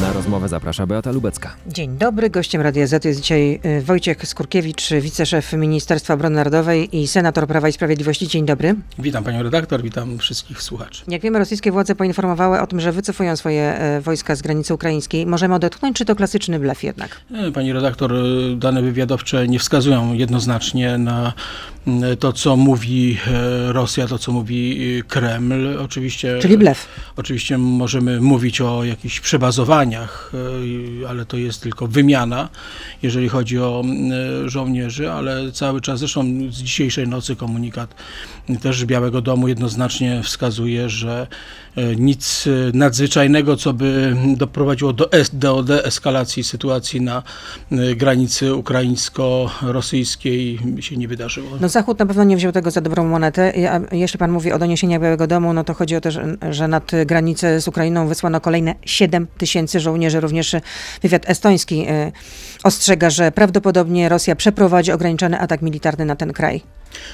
Na rozmowę zaprasza Beata Lubecka. Dzień dobry. Gościem Radia Z jest dzisiaj y, Wojciech Skurkiewicz, wiceszef Ministerstwa Obrony Narodowej i senator Prawa i Sprawiedliwości. Dzień dobry. Witam panią redaktor, witam wszystkich słuchaczy. Jak wiemy, rosyjskie władze poinformowały o tym, że wycofują swoje e, wojska z granicy ukraińskiej. Możemy odetchnąć, czy to klasyczny blef jednak? E, Pani redaktor, e, dane wywiadowcze nie wskazują jednoznacznie na to, co mówi e, Rosja, to, co mówi e, Kreml. Oczywiście, Czyli blef. Oczywiście możemy mówić o jakichś przebazowaniach, e, i- ale to jest tylko wymiana, jeżeli chodzi o e, żołnierzy, ale cały czas, zresztą z dzisiejszej nocy komunikat też Białego Domu jednoznacznie wskazuje, że e, nic e, nadzwyczajnego, co by doprowadziło do, es, do deeskalacji sytuacji na e, granicy ukraińsko-rosyjskiej się nie wydarzyło. No Zachód na pewno nie wziął tego za dobrą monetę. Jeśli pan mówi o doniesieniach Białego Domu, no to chodzi o to, że, nad granicę z Ukrainą wysłano kolejne 7 tysięcy żołnierzy. Również wywiad estoński ostrzega, że prawdopodobnie Rosja przeprowadzi ograniczony atak militarny na ten kraj.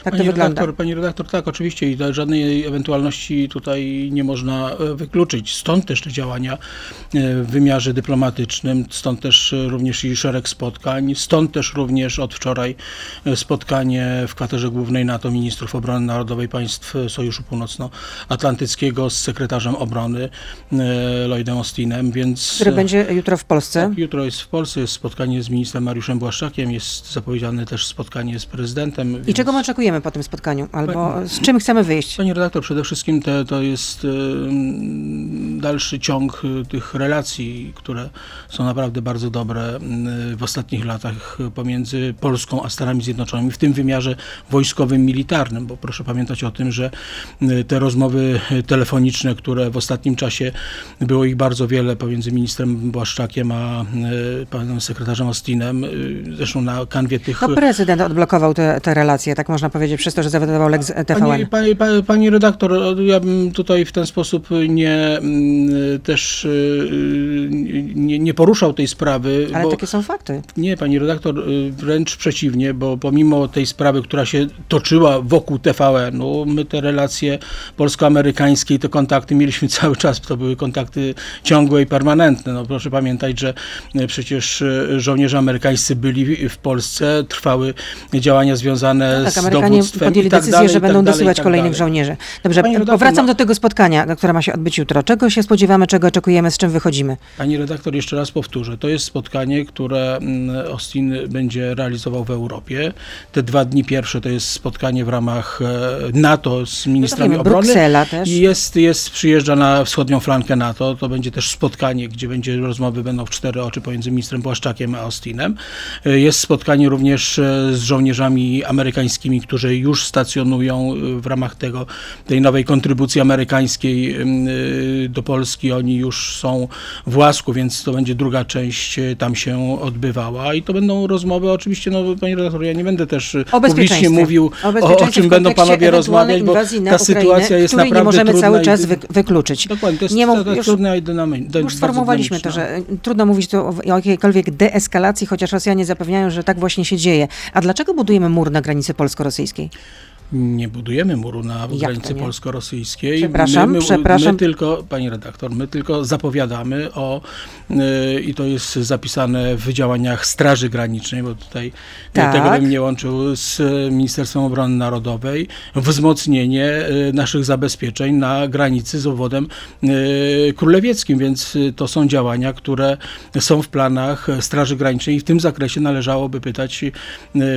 Tak to pani wygląda. redaktor, pani redaktor, tak, oczywiście i to żadnej ewentualności tutaj nie można e, wykluczyć. Stąd też te działania e, w wymiarze dyplomatycznym, stąd też również i szereg spotkań, stąd też również od wczoraj e, spotkanie w kwaterze głównej NATO ministrów obrony narodowej państw Sojuszu Północnoatlantyckiego z sekretarzem obrony Lloydem Austinem, więc... Który będzie jutro w Polsce. tak, jutro jest w Polsce, jest spotkanie z ministrem Mariuszem Błaszczakiem, jest zapowiedziane też spotkanie z prezydentem. I więc- czego my oczekujemy po tym spotkaniu? Albo Pani- z czym chcemy wyjść? Pani redaktor, przede wszystkim te, to jest dalszy ciąg y, tych relacji, które są naprawdę bardzo dobre w ostatnich latach pomiędzy Polską a Stanami Zjednoczonymi, w tym wymiarze wojskowym, militarnym, bo proszę pamiętać o tym, że te rozmowy telefoniczne, które w ostatnim czasie było ich bardzo wiele pomiędzy ministrem Błaszczakiem a y, panem sekretarzem Austinem, y, zresztą na kanwie tych No prezydent odblokował te, te relacje, tak można powiedzieć, przez to, że zawodował Lex TVN. Pani, pani, pani, redaktor, ja bym tutaj w ten sposób nie mm, też y, nie, nie poruszał tej sprawy. Ale bo, takie są fakty. Nie, pani redaktor, wręcz przeciwnie, bo pomimo tej sprawy, która się toczyła wokół TVN-u, my te relacje polsko-amerykańskie i te kontakty mieliśmy cały czas. To były kontakty ciągłe i permanentne. No, proszę pamiętać, że przecież żołnierze amerykańscy byli w Polsce, trwały działania związane Tak, z Amerykanie podjęli tak decyzję, dalej, że i tak będą dalej, dosyłać tak kolejnych dalej. żołnierzy. Dobrze, Pani powracam no- do tego spotkania, które ma się odbyć jutro. Czego się spodziewamy, czego oczekujemy, z czym wychodzimy? Pani redaktor, jeszcze raz powtórzę. To jest spotkanie, które mm, Austin będzie realizował w Europie. Te dwa dni pierwsze to jest spotkanie w ramach e, NATO z ministrami wiemy, obrony. Bruksela też. I jest, jest, przyjeżdża na wschodnią flankę NATO. To będzie też spotkanie, gdzie będzie rozmowy będą w cztery oczy pomiędzy ministrem Błaszczakiem a Austinem. E, Jest spotkanie również e, z żołnierzami amerykańskimi, którzy już stacjonują e, w ramach tego, tej nowej kontrybucji amerykańskiej e, do Polski. Oni już są w Łasku, więc to będzie druga część e, tam się odbywała. I to będą rozmowy, oczywiście, no panie redaktor, ja nie będę też publicznie mówił, O, o, czym będą panowie rozmawiać, bo ta Ukrainę, sytuacja jest naprawdę nie możemy trudna cały i- czas wy, wykluczyć. Dokładnie, to jest, Nie mów- już- trudna i dynamiczna. Już sformułowaliśmy to, że y, trudno mówić tu o jakiejkolwiek deeskalacji, chociaż Rosjanie zapewniają, że tak właśnie się dzieje. A dlaczego budujemy mur na granicy polsko-rosyjskiej? Nie budujemy muru na Jak granicy polsko-rosyjskiej. Przepraszam, my, my, przepraszam. My tylko, pani redaktor, my tylko zapowiadamy o, yy, i to jest zapisane w działaniach Straży Granicznej, bo tutaj Tak. tego bym nie łączył z e, Ministerstwem Obrony Narodowej, wzmocnienie e, naszych zabezpieczeń na granicy z obwodem królewieckim, więc to są działania, które są w planach Straży Granicznej i w tym zakresie należałoby pytać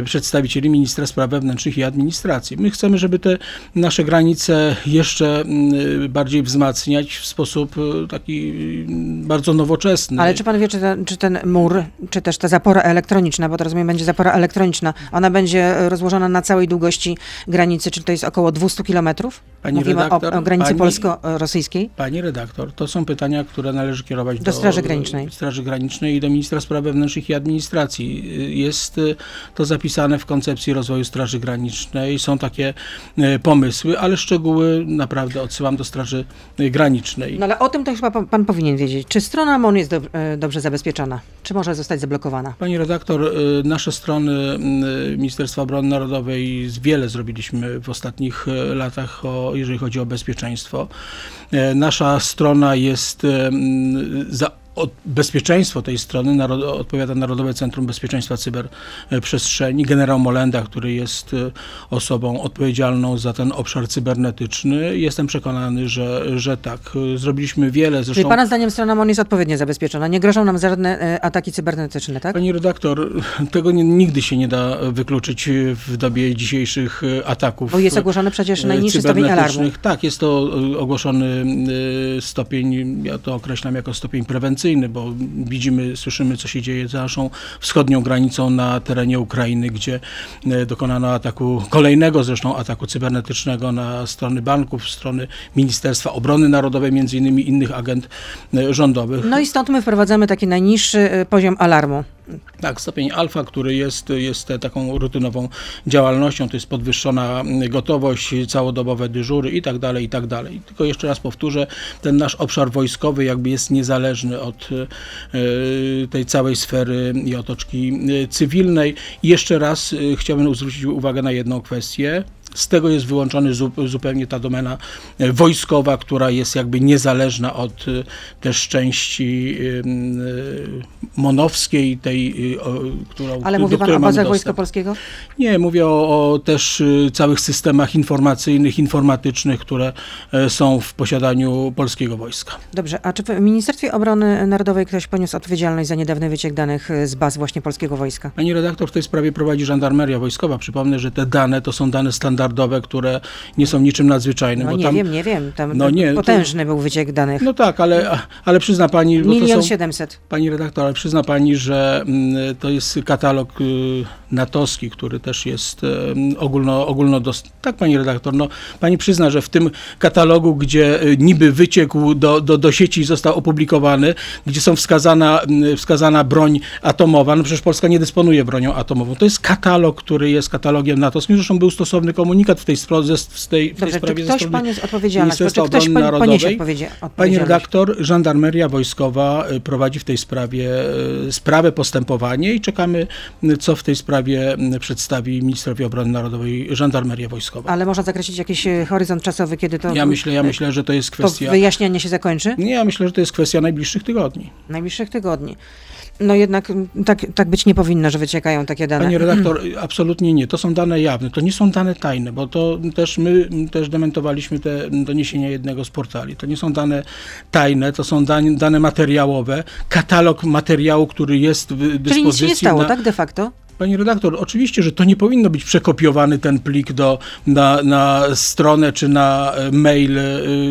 przedstawicieli Ministra Spraw Wewnętrznych i Administracji. My chcemy, żeby te nasze granice jeszcze mm, bardziej wzmacniać w sposób e, taki mm, bardzo nowoczesny. Ale czy pan wie, czy ten, czy ten mur, czy też ta zapora elektroniczna, bo to rozumiem będzie zapora elektroniczna, ona będzie rozłożona na całej długości granicy, czy to jest około 200 kilometrów? Mówimy redaktor, o, o granicy pani- polsko-rosyjskiej? Pani redaktor, to są pytania, które należy kierować Do do, Straży Granicznej. Straży Granicznej i do Ministra Spraw Wewnętrznych i Administracji. Jest y, to zapisane w koncepcji rozwoju Straży Granicznej. Są takie y, pomysły, ale szczegóły naprawdę odsyłam do Straży Granicznej. No ale o tym to chyba pan, pan powinien wiedzieć. Czy strona MON jest do, e, dobrze zabezpieczona? Czy może zostać zablokowana? Pani redaktor, y, nasze strony Ministerstwa Obrony Narodowej wiele zrobiliśmy w ostatnich latach, o, jeżeli chodzi o bezpieczeństwo. E, Nasza strona jest za od bezpieczeństwo tej strony narod, odpowiada Narodowe Centrum Bezpieczeństwa Cyberprzestrzeni. Generał Molenda, który jest e, osobą odpowiedzialną za ten obszar cybernetyczny. Jestem przekonany, że, że tak. E, Zrobiliśmy wiele. Czyli Zresztą, pana zdaniem strona MON jest odpowiednio zabezpieczona. Nie grożą nam żadne e, ataki cybernetyczne, tak? Pani redaktor, tego nie, nigdy się nie da wykluczyć w dobie dzisiejszych ataków. Bo jest ogłoszony przecież najniższy stopień alarmu. Tak, jest to ogłoszony stopień, ja to określam jako stopień bo widzimy, słyszymy, co się dzieje za naszą wschodnią granicą na terenie Ukrainy, gdzie e, dokonano ataku, kolejnego zresztą ataku cybernetycznego na strony banków, strony Ministerstwa Obrony Narodowej, między innymi innych agent e, rządowych. No i stąd my wprowadzamy taki najniższy e, poziom alarmu. Tak, stopień alfa, który jest, jest taką rutynową działalnością, to jest podwyższona gotowość, całodobowe dyżury i tak dalej, i tak dalej. Tylko jeszcze raz powtórzę, ten nasz obszar wojskowy jakby jest niezależny od e, tej całej sfery i otoczki e, cywilnej. I jeszcze raz e, chciałbym zwrócić uwagę na jedną kwestię. Z tego jest wyłączony zu- zupełnie ta domena e, wojskowa, która jest jakby niezależna od e, też części e, monowskiej, tej, którą, Ale mówi pan o bazach Wojska. Polskiego? Nie, mówię o, o też całych systemach informacyjnych, informatycznych, które są w posiadaniu polskiego wojska. Dobrze, a czy w Ministerstwie Obrony Narodowej ktoś poniósł odpowiedzialność za niedawny wyciek danych z baz właśnie polskiego wojska? Pani redaktor w tej sprawie prowadzi żandarmeria wojskowa. Przypomnę, że te dane to są dane standardowe, które nie są niczym nadzwyczajnym. No nie tam, wiem, nie wiem. Tam No nie, to- potężny był wyciek danych. No tak, ale, ale przyzna pani, to Milion siedemset. pani redaktor, ale przyzna pani, że mm, to jest katalog y, natowski, który też jest em, ogólno, ogólnodostępny. Tak, pani redaktor, no pani przyzna, że w tym katalogu, gdzie y, niby wyciekł do, do, do sieci i został opublikowany, gdzie są wskazana, wskazana broń atomowa, no przecież Polska nie dysponuje bronią atomową. To jest katalog, który jest katalogiem natowskim. Zresztą był stosowny komunikat w tej, spro, tej, w tej Dobrze, czy sprawie ze ktoś odpowiedzialność? Czy Ministerstwa ktoś Obrony pon- poniesie Narodowej. Pani redaktor, żandarmeria wojskowa y, prowadzi w tej sprawie y, sprawę, postępowanie i czekamy, y, co w tej sprawie przedstawi Ministrowi Obrony Narodowej żandarmeria wojskowa. Ale można zakreślić jakiś horyzont czasowy, kiedy to, Ja myślę, ja myślę, że to jest to kwestia. wyjaśnianie się zakończy? Nie, ja myślę, że to jest kwestia najbliższych tygodni. Najbliższych tygodni. No jednak tak, tak być nie powinno, że wyciekają takie dane. Pani redaktor, absolutnie nie. To są dane jawne, to nie są dane tajne, bo to też my też dementowaliśmy te doniesienia jednego z portali. To nie są dane tajne, to są dane, dane materiałowe, katalog materiału, który jest w dyspozycji. Czyli nic się nie stało, na, tak de facto? Pani redaktor, oczywiście, że to nie powinno być przekopiowany ten plik do, na, na stronę czy na e, mail e,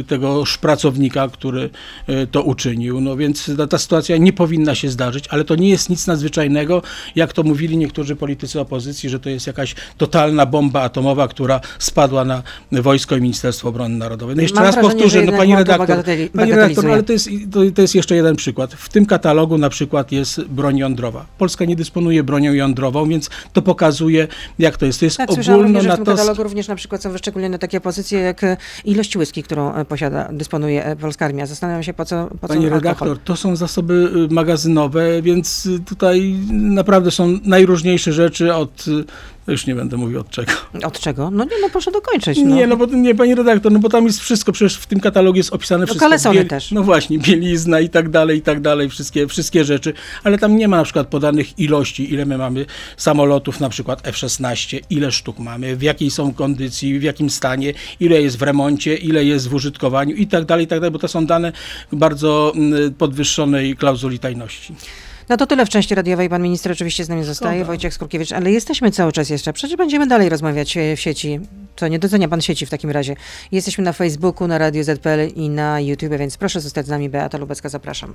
tego pracownika, który e, to uczynił. No więc ta, ta sytuacja nie powinna się zdarzyć, ale to nie jest nic nadzwyczajnego, jak to mówili niektórzy politycy opozycji, że to jest jakaś totalna bomba atomowa, która spadła na wojsko i Ministerstwo Obrony Narodowej. No jeszcze Mam raz wrażenie, powtórzę, no pani redaktor, pani redaktor, ale to jest, to, to jest jeszcze jeden przykład. W tym katalogu na przykład jest broń jądrowa. Polska nie dysponuje bronią jądrową, więc to pokazuje, jak to jest. To jest Tak, w tym ogólnonatowskie. katalogu również na przykład są wyszczególnione takie pozycje jak e, ilość whisky, którą e, posiada, dysponuje e, polska armia. Zastanawiam się, po co, po co Pani redaktor, to są zasoby magazynowe, więc tutaj naprawdę są najróżniejsze rzeczy od, już nie będę mówił od czego. Od czego? No nie, no proszę dokończyć. No. Nie, no bo nie, pani redaktor, no bo tam jest wszystko, przecież w tym katalogu jest opisane wszystko. kalesony też. No właśnie, bielizna i tak dalej, i tak dalej, wszystkie, wszystkie rzeczy, ale tam nie ma na przykład podanych ilości, ile my mamy samolotów, na przykład F-16, ile sztuk mamy, w jakiej są kondycji, w jakim stanie, ile jest w remoncie, ile jest w użytkowaniu i tak dalej, i tak dalej, bo to są dane bardzo mm, podwyższonej klauzuli tajności. No to tyle w części radiowej. Pan minister oczywiście z nami zostaje, Dobra. Wojciech Skurkiewicz, ale jesteśmy cały czas jeszcze. Przecież będziemy dalej rozmawiać e, w sieci. Co nie docenia pan sieci w takim razie. Jesteśmy na Facebooku, na Radio ZPL i na YouTube, więc proszę zostać z nami. Beata Lubecka, zapraszam.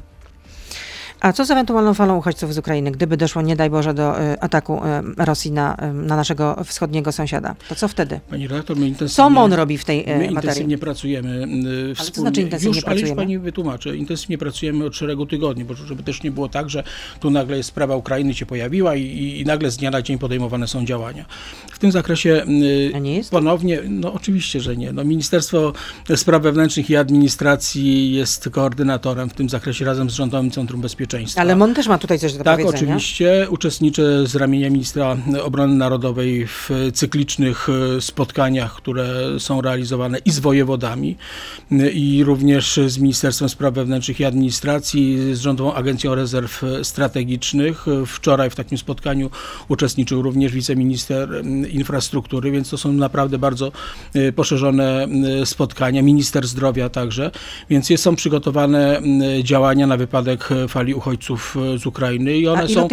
A co z ewentualną falą uchodźców z Ukrainy, gdyby doszło, nie daj Boże, do e, ataku e, Rosji na, e, na naszego wschodniego sąsiada? To co wtedy? Pani redaktor, my intensywnie... Co MON robi w tej My materii? intensywnie pracujemy y, co wspólnie. znaczy intensywnie już, ale już pracujemy? pani wytłumaczę. Intensywnie pracujemy od szeregu tygodni, bo żeby też nie było tak, że tu nagle jest sprawa Ukrainy się pojawiła i, i, nagle z dnia na dzień podejmowane są działania. W tym zakresie ponownie, no oczywiście, że nie. No, Ministerstwo Spraw Wewnętrznych i Administracji jest koordynatorem w tym zakresie razem z Rządowym Centrum Bezpieczeństwa Bezpieczeństwa. Ale MON też ma tutaj coś do Tak, powiedzenia. oczywiście. Uczestniczę z ramienia ministra obrony narodowej w cyklicznych e, spotkaniach, które są realizowane i z wojewodami, e, i również z Ministerstwem Spraw Wewnętrznych i Administracji, z Rządową Agencją Rezerw Strategicznych. E, Wczoraj w takim spotkaniu uczestniczył również wiceminister infrastruktury, więc to są naprawdę bardzo e, poszerzone m, spotkania. Minister zdrowia także, więc są przygotowane działania na wypadek e, fali uchodźców e, z Ukrainy i A one są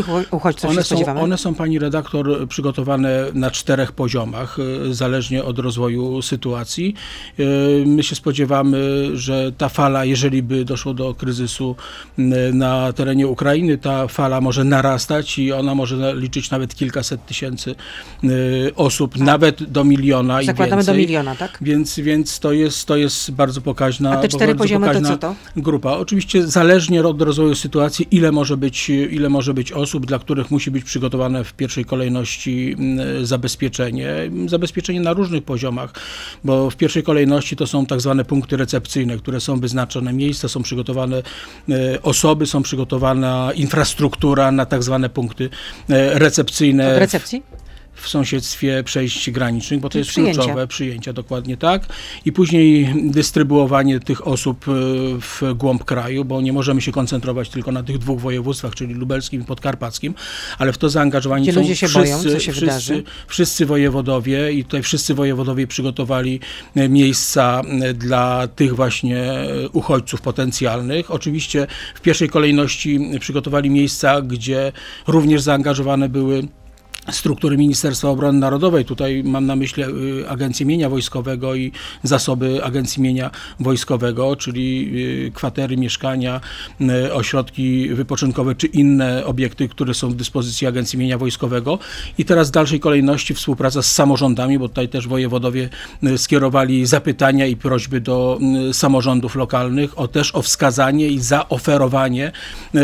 one są, one są, pani redaktor, przygotowane na czterech poziomach, y, zależnie od rozwoju sytuacji. Y, My się spodziewamy, że ta fala, jeżeli by doszło do kryzysu na terenie Ukrainy, ta fala może narastać i ona może liczyć nawet kilkaset tysięcy osób, nawet do miliona i Zakładamy więcej. do miliona, tak? Więc, więc to, jest, to jest bardzo pokaźna A te cztery poziomy to co to? grupa. Oczywiście zależnie od rozwoju sytuacji, ile może być, ile może być osób, dla których musi być przygotowane w pierwszej kolejności mm, zabezpieczenie. Zabezpieczenie na różnych poziomach, bo w pierwszej kolejności to są tak zwane punkty recepcyjne, które są wyznaczone miejsca, są przygotowane e, osoby, są przygotowana infrastruktura na tak zwane punkty e, recepcyjne recepcji? W sąsiedztwie przejść granicznych, bo to jest przyjęcia. kluczowe, przyjęcia dokładnie tak. I później dystrybuowanie tych osób y, w głąb kraju, bo nie możemy się koncentrować tylko na tych dwóch województwach, czyli lubelskim i podkarpackim, ale w to zaangażowani Gdzie są ludzie się wszyscy, boją, co się wszyscy, wydarzy. wszyscy wojewodowie i tutaj wszyscy wojewodowie przygotowali e, miejsca e, dla tych właśnie uchodźców potencjalnych. Oczywiście w pierwszej kolejności przygotowali miejsca, gdzie również zaangażowane były struktury Ministerstwa Obrony Narodowej. Tutaj mam na myśli y, Agencję Mienia Wojskowego i zasoby Agencji Mienia Wojskowego, czyli y, kwatery, mieszkania, y, ośrodki wypoczynkowe czy inne obiekty, które są w dyspozycji Agencji Mienia Wojskowego. I teraz w dalszej kolejności współpraca z samorządami, bo tutaj też wojewodowie skierowali zapytania i prośby do samorządów lokalnych o też o wskazanie i zaoferowanie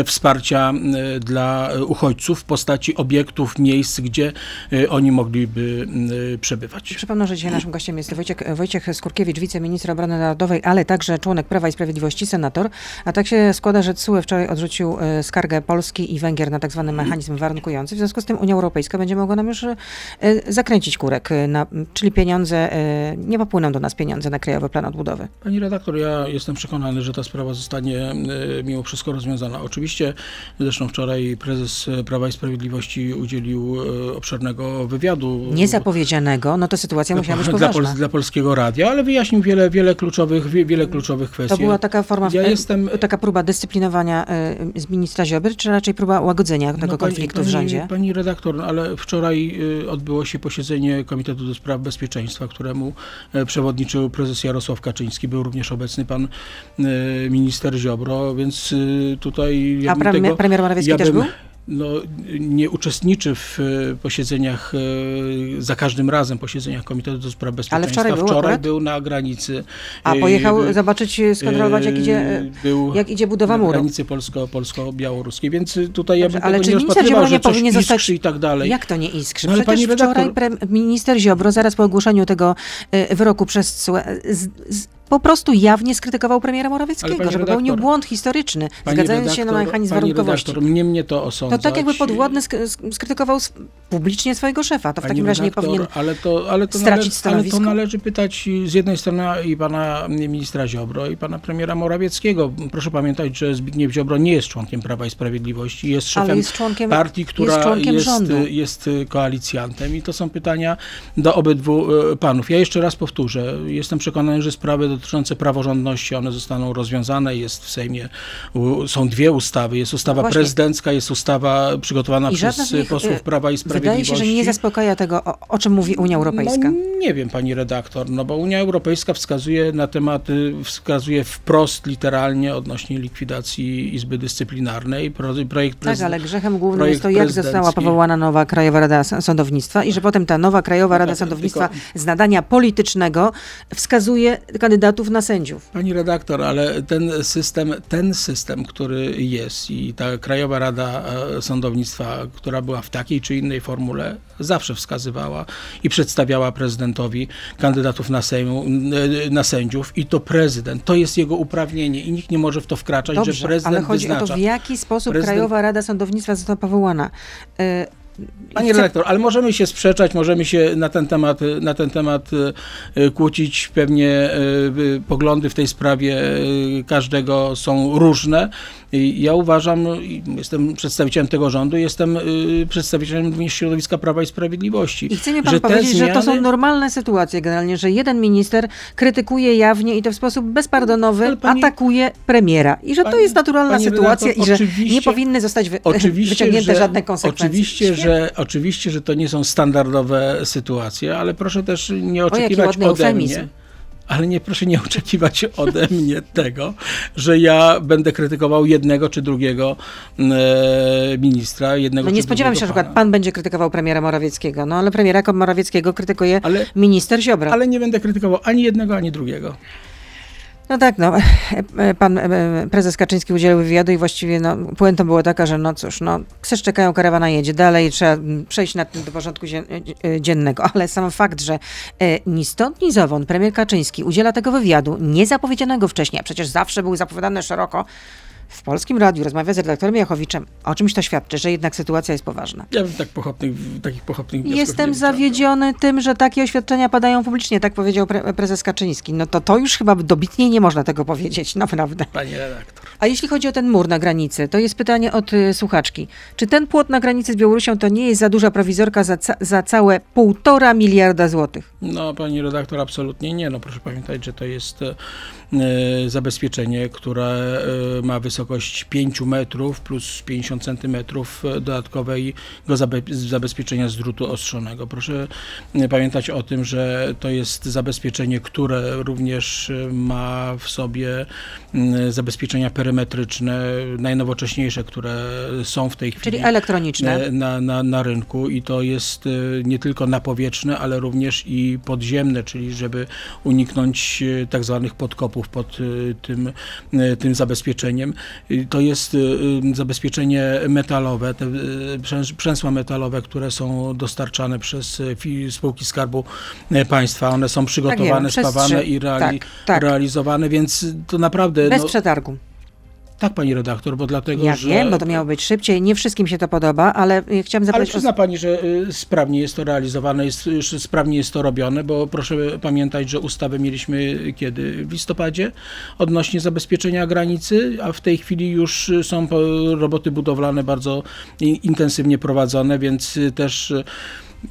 wsparcia dla uchodźców w postaci obiektów, miejsc, gdzie y, oni mogliby y, przebywać. Przypomnę, że dzisiaj naszym gościem jest Wojciech, Wojciech Skurkiewicz, wiceminister obrony narodowej, ale także członek Prawa i Sprawiedliwości, senator. A tak się składa, że TSUE wczoraj odrzucił e, skargę Polski i Węgier na tak zwany mechanizm warunkujący. W związku z tym Unia Europejska będzie mogła nam już e, zakręcić kurek, e, na, czyli pieniądze, e, nie popłyną do nas pieniądze na Krajowy Plan Odbudowy. Pani redaktor, ja jestem przekonany, że ta sprawa zostanie mimo wszystko rozwiązana. Oczywiście, zresztą wczoraj prezes Prawa i Sprawiedliwości udzielił obszernego wywiadu. Niezapowiedzianego, no to sytuacja musiała być dla, dla, poważna. Pols- dla Polskiego Radia, ale wyjaśnił wiele, wiele, kluczowych, wie- wiele kluczowych kwestii. To była taka forma, Ja e, jestem- taka próba dyscyplinowania e, z ministra Ziobry, czy raczej próba łagodzenia tego No, konfliktu pani, w rządzie? Pani redaktor, no, ale wczoraj y, odbyło się posiedzenie Komitetu do Spraw Bezpieczeństwa, któremu e, przewodniczył prezes Jarosław Kaczyński. Był również obecny pan e, minister Ziobro, więc tutaj... ja A bym pre- tego- premier Morawiecki ja też bym, był? No, nie uczestniczy w e, posiedzeniach, e, za każdym razem posiedzeniach Komitetu do Spraw Bezpieczeństwa. wczoraj był wczoraj akurat? był na granicy. A e, pojechał e, zobaczyć, skontrolować, jak idzie, był jak idzie budowa na muru. granicy polsko, polsko-białoruskiej, więc tutaj ja bym ale tego czy nie rozpatrywał, że nie coś powinien zostać- i tak dalej. Jak to nie iskrzy? No ale Przecież pani wczoraj redaktor- pre- minister Ziobro, zaraz po ogłoszeniu tego wyroku przez z, z, po prostu jawnie skrytykował premiera Morawieckiego, że popełnił redaktor- błąd historyczny, zgadzając się na redaktor- mechanizm warunkowości. Redaktor, mnie mnie to osądzać. To tak jakby podwładny sk- sk- skrytykował publicznie swojego szefa. To w Pani takim razie nie redaktor, powinien... ale to, ale to stracić nale- stanowisko? Ale to należy pytać z jednej strony i pana ministra Ziobro i pana premiera Morawieckiego. Proszę pamiętać, że Zbigniew Ziobro nie jest członkiem Prawa i Sprawiedliwości, jest szefem jest członkiem, partii, która jest członkiem jest koalicjantem i to są pytania do obydwu e, panów. Ja jeszcze raz powtórzę, jestem przekonany, że sprawy dotyczące praworządności, one zostaną rozwiązane, jest w Sejmie, są dwie ustawy, jest ustawa No prezydencka, jest ustawa przygotowana I przez nich, posłów e, Prawa i Wydaje Sprawiedliwości. się, że nie zaspokaja tego, o, o czym mówi Unia Europejska. No, nie wiem, pani redaktor, no bo Unia Europejska wskazuje na tematy, wskazuje wprost, literalnie odnośnie likwidacji Izby Dyscyplinarnej. Pro, projekt Tak, ale grzechem głównym jest to, jak została powołana nowa Krajowa Rada Sądownictwa i że potem ta nowa Krajowa Rada tak, Sądownictwa z nadania politycznego wskazuje kandydatów kandydatów na sędziów. Pani redaktor, ale ten system, ten system, który jest i ta Krajowa Rada e, Sądownictwa, która była w takiej czy innej formule, zawsze wskazywała i przedstawiała prezydentowi kandydatów na, sejmu, e, na sędziów i to prezydent, to jest jego uprawnienie i nikt nie może w to wkraczać, że Dobrze, prezydent ale chodzi wyznacza. o to, w jaki sposób Prezydent- Krajowa Rada Sądownictwa została powołana. E, Pani chcę- redaktor, ale możemy się sprzeczać, możemy się na ten temat, na ten temat e, kłócić. Pewnie e, poglądy w tej sprawie e, każdego są różne. Ja uważam, jestem przedstawicielem tego rządu, jestem y, przedstawicielem również środowiska Prawa i Sprawiedliwości. I chce mi pan że powiedzieć, że to są zmiany- normalne sytuacje generalnie, że jeden minister krytykuje jawnie i to w sposób bezpardonowy pani- atakuje premiera. I że to Pani- jest naturalna sytuacja i że nie powinny zostać wy, wyciągnięte że, żadne konsekwencje. Oczywiście Świetnie. że, oczywiście, że to nie są standardowe sytuacje, ale proszę też nie oczekiwać ładny ode eufemizm. Ale nie, proszę nie oczekiwać ode mnie tego, że ja będę krytykował jednego czy drugiego e, ministra, jednego No nie spodziewam się, że przykład pan będzie krytykował premiera Morawieckiego, no ale premiera Morawieckiego krytykuje Ale, minister Ziobra. ale nie będę krytykował ani jednego, ani drugiego. No tak, no, pan e, prezes Kaczyński udzielił wywiadu i właściwie no, puentą było taka, że no cóż, no, psy szczekają, karawana jedzie dalej, trzeba przejść nad tym do porządku e, dziennego, ale sam fakt, że e, ni stąd, ni zowąd premier Kaczyński udziela tego wywiadu, niezapowiedzianego wcześniej, a przecież zawsze był zapowiadany szeroko, w Polskim Radiu rozmawia z redaktorem Jachowiczem, o czymś to świadczy, że jednak sytuacja jest poważna. Ja bym tak pochopnych, takich pochopnych Jestem zawiedziony tym, że takie oświadczenia padają publicznie, tak powiedział pre- prezes Kaczyński. No to to już chyba dobitniej nie można tego powiedzieć, naprawdę. Pani redaktor. A jeśli chodzi o ten mur na granicy, to jest pytanie od y, słuchaczki. Czy ten płot na granicy z Białorusią to nie jest za duża prowizorka za, ca- za całe półtora miliarda złotych? No, pani redaktor, absolutnie nie. No, proszę pamiętać, że to jest e, zabezpieczenie, które e, ma wysokość 5 metrów plus 50 centymetrów e, dodatkowej go zabe- zabezpieczenia z drutu ostrzonego. Proszę e, pamiętać o tym, że to jest zabezpieczenie, które również e, ma w sobie m, zabezpieczenia perymetryczne, najnowocześniejsze, które są w tej chwili Czyli elektroniczne. e, na, na, na rynku i to jest e, nie tylko napowietrzne, ale również i podziemne, czyli żeby uniknąć e, tak zwanych podkopów pod e, tym, e, tym zabezpieczeniem. To jest e, zabezpieczenie metalowe, te przęs- przęsła metalowe, które są dostarczane przez spółki Skarbu Państwa. One są przygotowane, przez spawane i reali- tak, tak. realizowane, więc to naprawdę... Bez no, przetargu. Tak, pani redaktor, bo dlatego, Ja że... wiem, bo to miało być szybciej. Nie wszystkim się to podoba, ale y, chciałam Ale zapytać o... przyzna pani, że y, sprawnie jest to realizowane, jest, y, sprawnie jest to robione, bo proszę pamiętać, że ustawę mieliśmy kiedy? W listopadzie odnośnie zabezpieczenia granicy, a w tej chwili już są roboty budowlane bardzo intensywnie prowadzone, więc też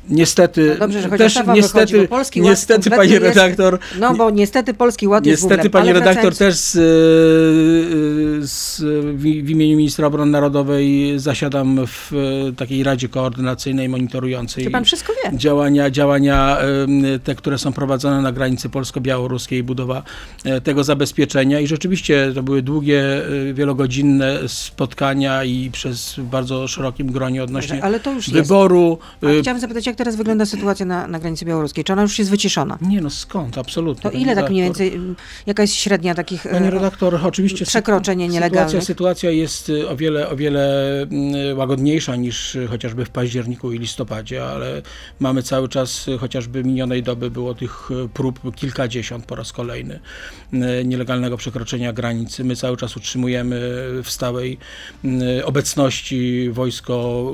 niestety, No dobrze, że też niestety, wychodzi, Polski niestety pani jest- redaktor, No bo niestety Polski Ład jest Niestety, pani redaktor, też z, y, z, w, w imieniu ministra obrony narodowej zasiadam w y, takiej Radzie Koordynacyjnej monitorującej działania, działania te, które są prowadzone na granicy polsko-białoruskiej, budowa tego zabezpieczenia i rzeczywiście to były długie, wielogodzinne spotkania i przez bardzo szerokim gronie odnośnie to już jest. wyboru. A chciałam zapytać, jak teraz wygląda sytuacja na, na granicy białoruskiej? Czy ona już jest wyciszona? Nie no, skąd? Absolutnie. To pani ile tak mniej redaktor. więcej, y, jaka jest średnia takich... Panie y, redaktor, oczywiście przekroczenie sytuacja, nielegalnych. sytuacja jest y, o wiele, o wiele łagodniejsza niż chociażby w październiku i listopadzie, ale mamy cały czas, chociażby minionej doby było tych prób kilkadziesiąt po raz kolejny nielegalnego przekroczenia granicy. My cały czas utrzymujemy w stałej obecności wojsko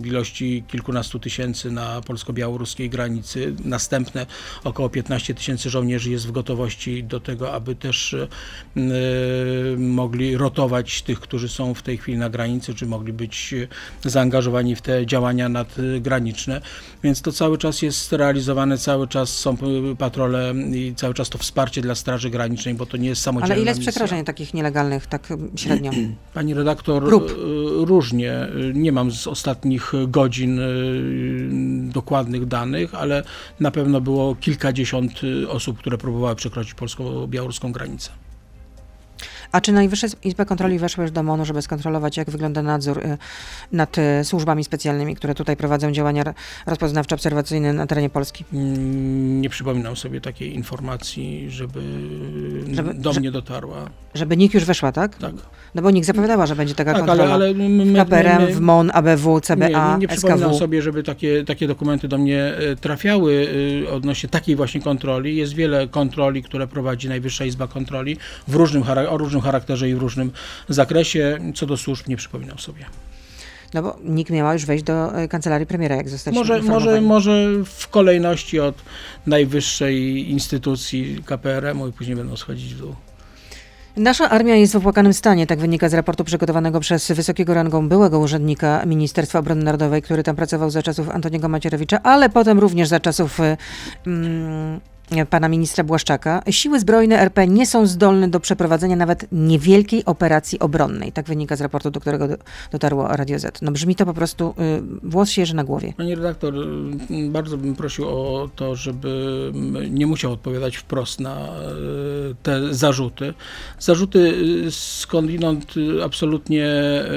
w ilości kilkunastu tysięcy na polsko-białoruskiej granicy. Następne około 15 tysięcy żołnierzy jest w gotowości do tego, aby też y, mogli rotować tych, którzy są w tej chwili na granicy, czy mogli być y, zaangażowani w te działania nadgraniczne. Więc to cały czas jest realizowane, cały czas są y, patrole i cały czas to wsparcie dla Straży Granicznej, bo to nie jest samodzielna Ale ile jest przekroczeń takich nielegalnych, tak średnio? Pani redaktor, Prób. różnie. Nie mam z ostatnich godzin dokładnych danych, ale na pewno było kilkadziesiąt y, osób, które próbowały przekroczyć polsko-białoruską granicę. A czy Najwyższa Izba Kontroli weszła już do MONU, żeby skontrolować, jak wygląda nadzór y, nad y, służbami specjalnymi, które tutaj prowadzą działania r- rozpoznawczo-obserwacyjne na terenie Polski? Mm, Nie przypominam sobie takiej informacji, żeby, Żeby- do że- mnie dotarła. Żeby NIK już weszła, tak? Tak, No bo NIK zapowiadała, że będzie taka tak ale, kontrola. ale my, my, w KPRM, my, w MON, ABW, CBA, nie, nie, nie przypominam sobie, żeby takie, takie dokumenty do mnie e, trafiały e, odnośnie takiej właśnie kontroli. Jest wiele kontroli, które prowadzi Najwyższa Izba Kontroli w różnym, o różnym charakterze i w różnym zakresie. Co do służb nie przypominam sobie. No bo NIK miała już wejść do y, kancelarii premiera, jak zostaliśmy Może, może, może w kolejności od najwyższej instytucji KPRM-u i później będą schodzić w dół. Nasza armia jest w opłakanym stanie, tak wynika z raportu przygotowanego przez wysokiego rangą byłego urzędnika Ministerstwa Obrony Narodowej, który tam pracował za czasów Antoniego Macierewicza, ale potem również za czasów y, mm, pana ministra Błaszczaka. Siły zbrojne RP nie są zdolne do przeprowadzenia nawet niewielkiej operacji obronnej. Tak wynika z raportu, do którego do, dotarło Radio Z. No brzmi to po prostu, y, włos się jeży na głowie. Panie redaktor, m, bardzo bym prosił o to, żeby m, nie musiał odpowiadać wprost na e, te zarzuty. Zarzuty y, skądinąd y, absolutnie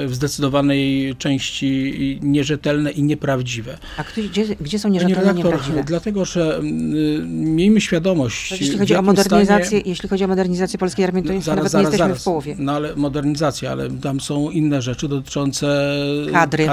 w zdecydowanej części nierzetelne i nieprawdziwe. A gdzie, gdzie są nierzetelne, redaktor, nieprawdziwe? dlatego, że m, y, miejmy świadomość, Jeśli w chodzi o modernizację, stanie- jeśli chodzi o modernizację polskiej armii, to No, już zaraz, nawet zaraz, nie jesteśmy zaraz. w połowie. No ale modernizacja, ale tam są inne rzeczy dotyczące Kadry.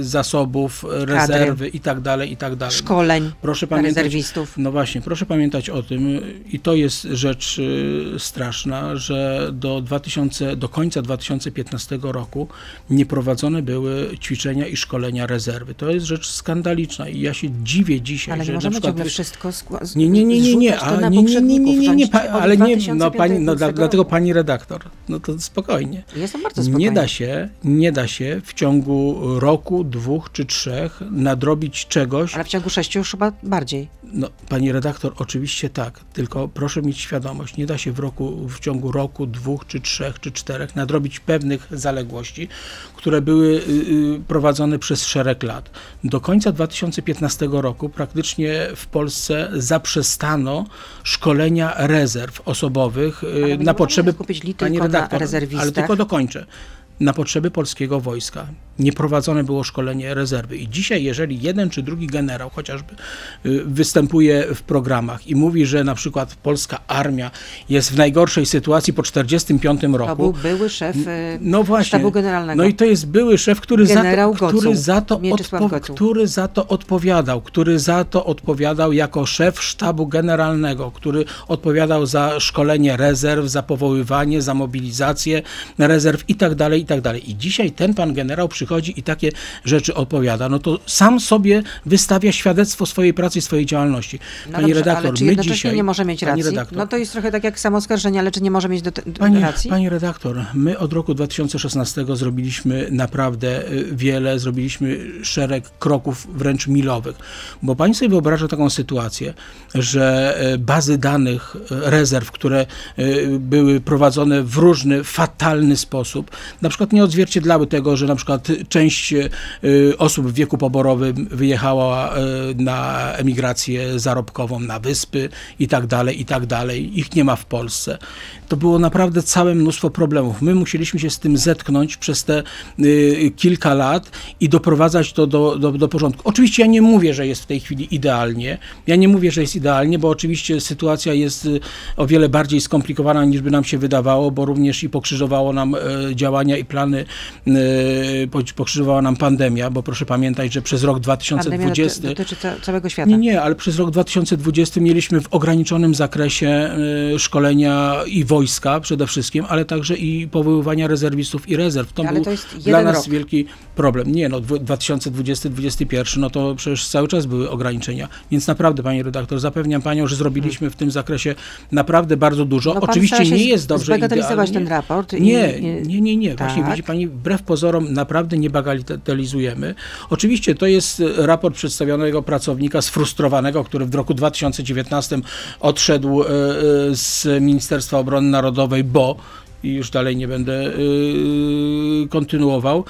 y, zasobów, rezerwy i tak dalej, i tak dalej. Szkoleń Proszę pamiętać, rezerwistów. no właśnie, proszę pamiętać o tym i to jest rzecz y, straszna, że do 2000, do końca 2015 roku nie prowadzone były ćwiczenia i szkolenia rezerwy. To jest rzecz skandaliczna i ja się dziwię dzisiaj, Ale że nie na możemy przykład ciągle wszystko z- nie, nie, nie, nie, nie, a na nie, nie, nie, nie, nie, nie, ale nie, no 2005 pani, no dla, dlatego pani redaktor, no to spokojnie. Jestem bardzo spokojna. Nie da się, nie da się w ciągu roku, dwóch czy trzech nadrobić czegoś. Ale w ciągu sześciu już chyba bardziej. No, pani redaktor, oczywiście tak, tylko proszę mieć świadomość, nie da się w roku, w ciągu roku, dwóch czy trzech czy czterech nadrobić pewnych zaległości, które były y, y, prowadzone przez szereg lat. Do końca 2015 roku praktycznie w Polsce zaprzestano szkolenia rezerw osobowych y, na potrzeby skupić li Pani na redaktor, rezerwistach. ale tylko dokończę. Na potrzeby polskiego wojska nie prowadzone było szkolenie rezerwy. I dzisiaj, jeżeli jeden czy drugi generał chociażby y, występuje w programach i mówi, że na przykład polska armia jest w najgorszej sytuacji po 1945 To roku, był były szef y, no właśnie. sztabu generalnego. No i to jest były szef, który, za to, który, za to odpo- który za to odpowiadał, który za to odpowiadał jako szef sztabu generalnego, który odpowiadał za szkolenie rezerw, za powoływanie, za mobilizację rezerw i tak dalej, i tak dalej. I dzisiaj ten pan generał przychodzi i takie rzeczy opowiada, no to sam sobie wystawia świadectwo swojej pracy i swojej działalności. No Pani dobrze, redaktor, ale czy my dzisiaj... nie może mieć racji? redaktor, No to jest trochę tak jak samo oskarżenie, ale czy nie może mieć do, do Pani, racji? pani redaktor, my od roku 2016 zrobiliśmy naprawdę y, wiele, zrobiliśmy szereg kroków wręcz milowych, bo pani sobie wyobraża taką sytuację, że y, bazy danych y, rezerw, które były prowadzone w różny, fatalny sposób, na przykład nie odzwierciedlały tego, że na przykład część y, osób w wieku poborowym wyjechała y, na emigrację zarobkową na wyspy i tak dalej, i tak dalej. Ich nie ma w Polsce. To było naprawdę całe mnóstwo problemów. My musieliśmy się z tym zetknąć przez te y, kilka lat i doprowadzać to do, do, do porządku. Oczywiście ja nie mówię, że jest w tej chwili idealnie. Ja nie mówię, że jest idealnie, bo oczywiście sytuacja jest o wiele bardziej skomplikowana niż by nam się wydawało, bo również i pokrzyżowało nam działania i plany, y, po- pokrzyżowała nam pandemia, bo proszę pamiętać, że przez rok Pandemia 2020 doty- dotyczy ca- całego świata. nie, nie, ale przez rok 2020 mieliśmy w ograniczonym zakresie y, szkolenia i wojska przede wszystkim, ale także i powoływania rezerwistów i rezerw. To Ale był to jest dla nas rok. wielki problem. Nie, no 2020-2021, no to przecież cały czas były ograniczenia. Więc naprawdę, pani redaktor, zapewniam panią, że zrobiliśmy w tym zakresie naprawdę bardzo dużo. No Oczywiście nie jest dobrze idealnie. ten raport i- Nie, nie, nie, nie. Właśnie Tak. widzi pani, wbrew pozorom naprawdę nie bagatelizujemy. Oczywiście to jest e, raport przedstawionego pracownika sfrustrowanego, który w roku 2019 odszedł e, e, z Ministerstwa Obrony Narodowej, bo i już dalej nie będę kontynuował.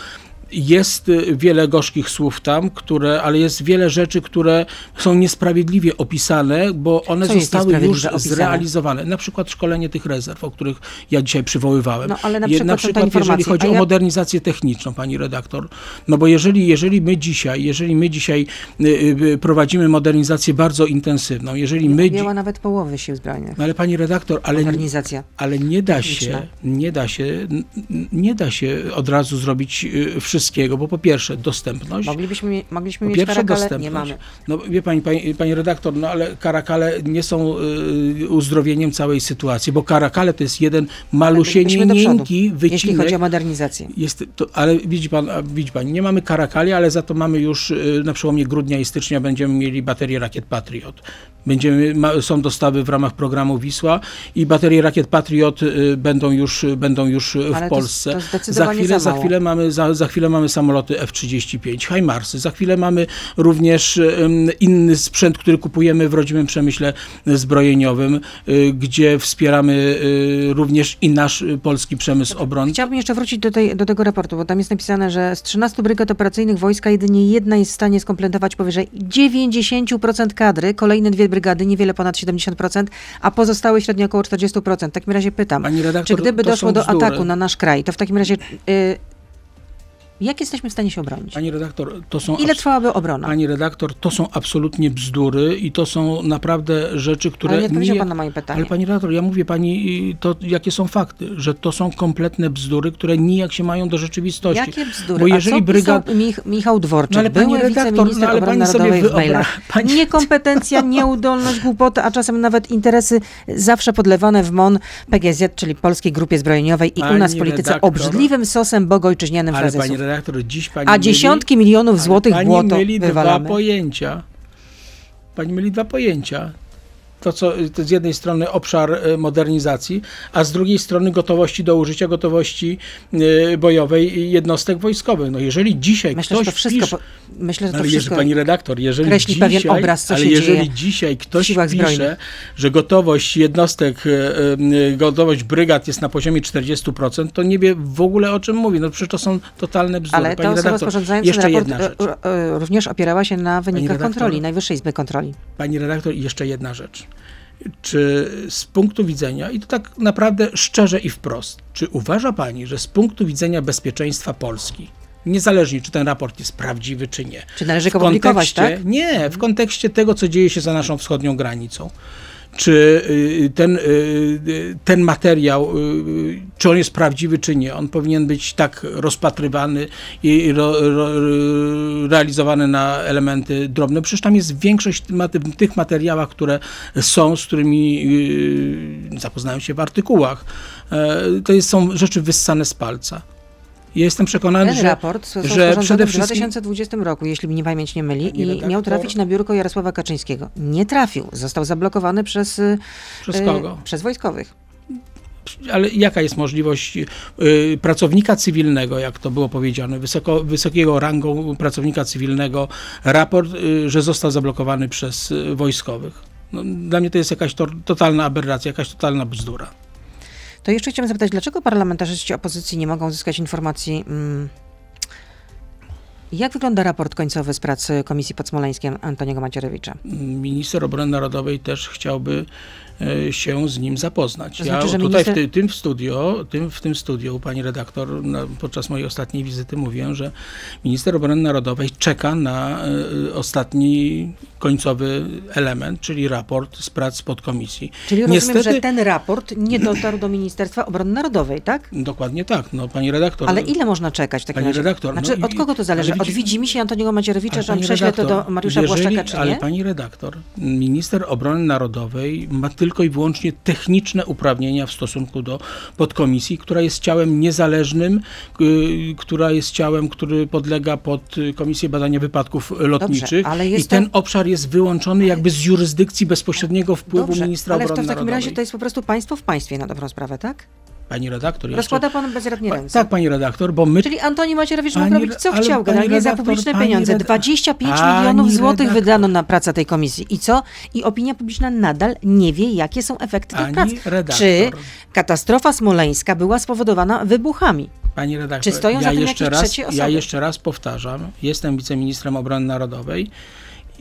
Jest y, wiele gorzkich słów tam, które, ale jest wiele rzeczy, które są niesprawiedliwie opisane, bo one Co zostały już opisane? zrealizowane. Na przykład szkolenie tych rezerw, o których ja dzisiaj przywoływałem. No, ale na przykład są te jeżeli chodzi a o ja- modernizację techniczną, pani redaktor, no bo jeżeli, jeżeli my dzisiaj, jeżeli my dzisiaj y, y, prowadzimy modernizację bardzo intensywną, jeżeli my... Objęła nawet połowy sił zbrojnych. No ale pani redaktor, ale, Modernizacja. ale nie da się, techniczna. nie da się, nie da się od razu zrobić y, wszystkiego, bo po pierwsze dostępność, Moglibyśmy, mogliśmy po mieć pierwsze karakale, dostępność. nie mamy. No wie pani, pani, pani redaktor, no ale karakale nie są y, uzdrowieniem całej sytuacji, bo karakale to jest jeden malusieńki wycinek. Jeśli chodzi o modernizację. Jest to, ale widzi pan, widzi pani, nie mamy karakali, ale za to mamy już y, na przełomie grudnia i stycznia będziemy mieli baterie rakiet Patriot. Będziemy, ma, są dostawy w ramach programu Wisła i baterie rakiet Patriot y, będą już, będą już y, w Ale to- Polsce. to za chwilę, za chwilę mamy, za, za chwilę mamy samoloty F-35, HIMARSy. Za chwilę mamy również inny sprzęt, który kupujemy w rodzimym przemyśle zbrojeniowym, y, gdzie wspieramy y, również i nasz y, polski przemysł obronny. Chciałabym jeszcze wrócić do, tej, do tego raportu, bo tam jest napisane, że z 13 brygad operacyjnych wojska jedynie jedna jest w stanie skompletować powyżej 90% kadry, kolejne dwie brygady niewiele ponad 70%, a pozostałe średnio około 40%. W takim razie pytam, redaktor, czy gdyby doszło do bzdury. ataku na nasz kraj, to w takim razie y, jak jesteśmy w stanie się obronić? Pani redaktor, to są Ile trwałaby obrona? Pani redaktor, to są absolutnie bzdury i to są naprawdę rzeczy, które... Ale nie odpowiedział nijak- pan na moje pytanie. Ale pani redaktor, ja mówię pani to, jakie są fakty, że to są kompletne bzdury, które nijak się mają do rzeczywistości. Jakie bzdury? Bo jeżeli A co brygad... Mich- Michał Dworczyk, No ale pani były redaktor, wiceminister no ale obrony pani sobie narodowej w mailach. pani- Niekompetencja, nieudolność, głupota, a czasem nawet interesy zawsze podlewane w MON PGZ, czyli Polskiej Grupie Zbrojeniowej i u Pani nas w polityce redaktor, obrzydliwym sosem bogojczyźnianym frazesów. Redaktor, dziś pani A myli- dziesiątki milionów złotych pani błoto myli dwa wywalamy. pojęcia. Pani myli dwa pojęcia. To, co to z jednej strony obszar e, modernizacji, a z drugiej strony gotowości do użycia, gotowości e, bojowej jednostek wojskowych. No jeżeli dzisiaj Myślę, ktoś że to wszystko, pisze, myślę, że to ale jeżeli, wszystko pani redaktor, jeżeli kreśli dzisiaj, pewien obraz, co ale się jeżeli dzieje dzisiaj ktoś pisze, zbrojnych. że gotowość jednostek, e, gotowość brygad jest na poziomie 40%, to nie wie w ogóle o czym mówi. No przecież to są totalne bzdury. ale pani osoba redaktor, sporządzająca jeszcze raport jedna rzecz. również opierała się na wynikach redaktor. kontroli, Najwyższej Izby Kontroli. Pani redaktor, jeszcze jedna rzecz. Czy z punktu widzenia, i to tak naprawdę szczerze i wprost, czy uważa Pani, że z punktu widzenia bezpieczeństwa Polski, niezależnie czy ten raport jest prawdziwy, czy nie, Czy należy go publikować, tak? Nie, w kontekście tego, co dzieje się za naszą wschodnią granicą. Czy y, ten, y, y, ten materiał, czy on jest prawdziwy, czy nie, on powinien być tak rozpatrywany i ro, ro, realizowany na elementy drobne. Przecież tam jest większość tych materiałach, które są, z którymi zapoznałem się w artykułach. E, To jest, są rzeczy wyssane z palca. Jestem przekonany, Ten że, raport został że przede w wszystkim 2020 roku, jeśli mnie pamięć nie myli, Pani i redaktor. miał trafić na biurko Jarosława Kaczyńskiego. Nie trafił. Został zablokowany przez, y, przez y, kogo? przez wojskowych. ale jaka jest możliwość y, pracownika cywilnego, jak to było powiedziane, wysoko, wysokiego rangą pracownika cywilnego, raport, że został zablokowany przez wojskowych? No, dla mnie to jest jakaś to, totalna aberracja, jakaś totalna bzdura. To jeszcze chciałam zapytać, dlaczego parlamentarzyści opozycji nie mogą uzyskać informacji, mm, jak wygląda raport końcowy z pracy Komisji Podsmoleńskiej Antoniego Macierewicza? Minister Obrony Narodowej też chciałby się z nim zapoznać. To znaczy, ja tutaj minister- w, ty, tym w studio, tym, w tym studiu, pani redaktor, na, podczas mojej ostatniej wizyty mówiłem, że minister obrony narodowej czeka na e, ostatni końcowy element, czyli raport z prac podkomisji. Czyli rozumiem, Niestety- że ten raport nie dotarł do Ministerstwa Obrony Narodowej, tak? Dokładnie tak, no pani redaktor. Ale ile można czekać w takim Pani razie? redaktor, Znaczy, no od i- kogo to zależy? ale Od widzi- widzi się Antoniego Macierewicza, Ale że on prześle to redaktor, do Mariusza jeżeli- Błaszczaka, czy Ale nie? pani redaktor, minister obrony narodowej ma tylko i wyłącznie techniczne uprawnienia w stosunku do podkomisji, która jest ciałem niezależnym, y, która jest ciałem, który podlega pod Komisję Badania Wypadków Lotniczych ale i ten to- obszar jest wyłączony jakby z jurysdykcji bezpośredniego wpływu Dobrze, ministra ale obrony w takim narodowej. razie to jest po prostu państwo w państwie na dobrą sprawę, tak? Pani redaktor, jeszcze... Rozkłada pan bezradnie Pa, ręce. tak, pani redaktor, bo my Czyli Antoni Macierewicz mógł robić co ale chciał, generalnie za redaktor, publiczne pani pieniądze. reda- 25 Pani milionów złotych redaktor- wydano na pracę tej komisji. I co? I opinia publiczna nadal nie wie, jakie są efekty tych Pani prac. redaktor. Czy katastrofa smoleńska była spowodowana wybuchami? Pani redaktor, Czy stoją ja za tym jeszcze raz, Ja jeszcze raz powtarzam, jestem wiceministrem obrony narodowej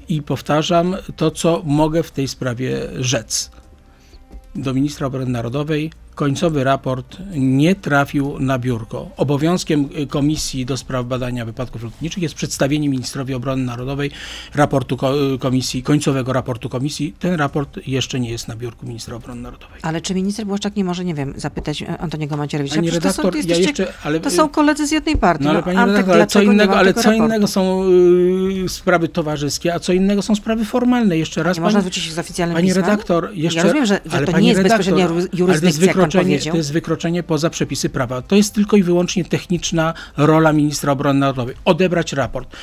i powtarzam to, co mogę w tej sprawie rzec. Do ministra obrony narodowej końcowy raport nie trafił na biurko. Obowiązkiem y, Komisji do spraw badania wypadków lotniczych jest przedstawienie ministrowi obrony narodowej raportu y, komisji, końcowego raportu komisji. Ten raport jeszcze nie jest na biurku ministra obrony narodowej. Ale czy minister Błaszczak nie może, nie wiem, zapytać e, Antoniego Macierewicza? Pani Przecież to są, redaktor, ja jeszcze, ale to są koledzy z jednej partii. No ale pani Antek, redaktor, ale co innego, ale co raportu? innego są y, sprawy towarzyskie, a co innego są sprawy formalne. Jeszcze raz Nie można pani, zwrócić się z oficjalnym pani pismem? redaktor, jeszcze Ja rozumiem, że, że ale to nie jest redaktor, bezpośrednia jurysdykcja, wykroczenie, to jest wykroczenie poza przepisy prawa. To jest tylko i wyłącznie techniczna rola ministra obrony narodowej. Odebrać raport.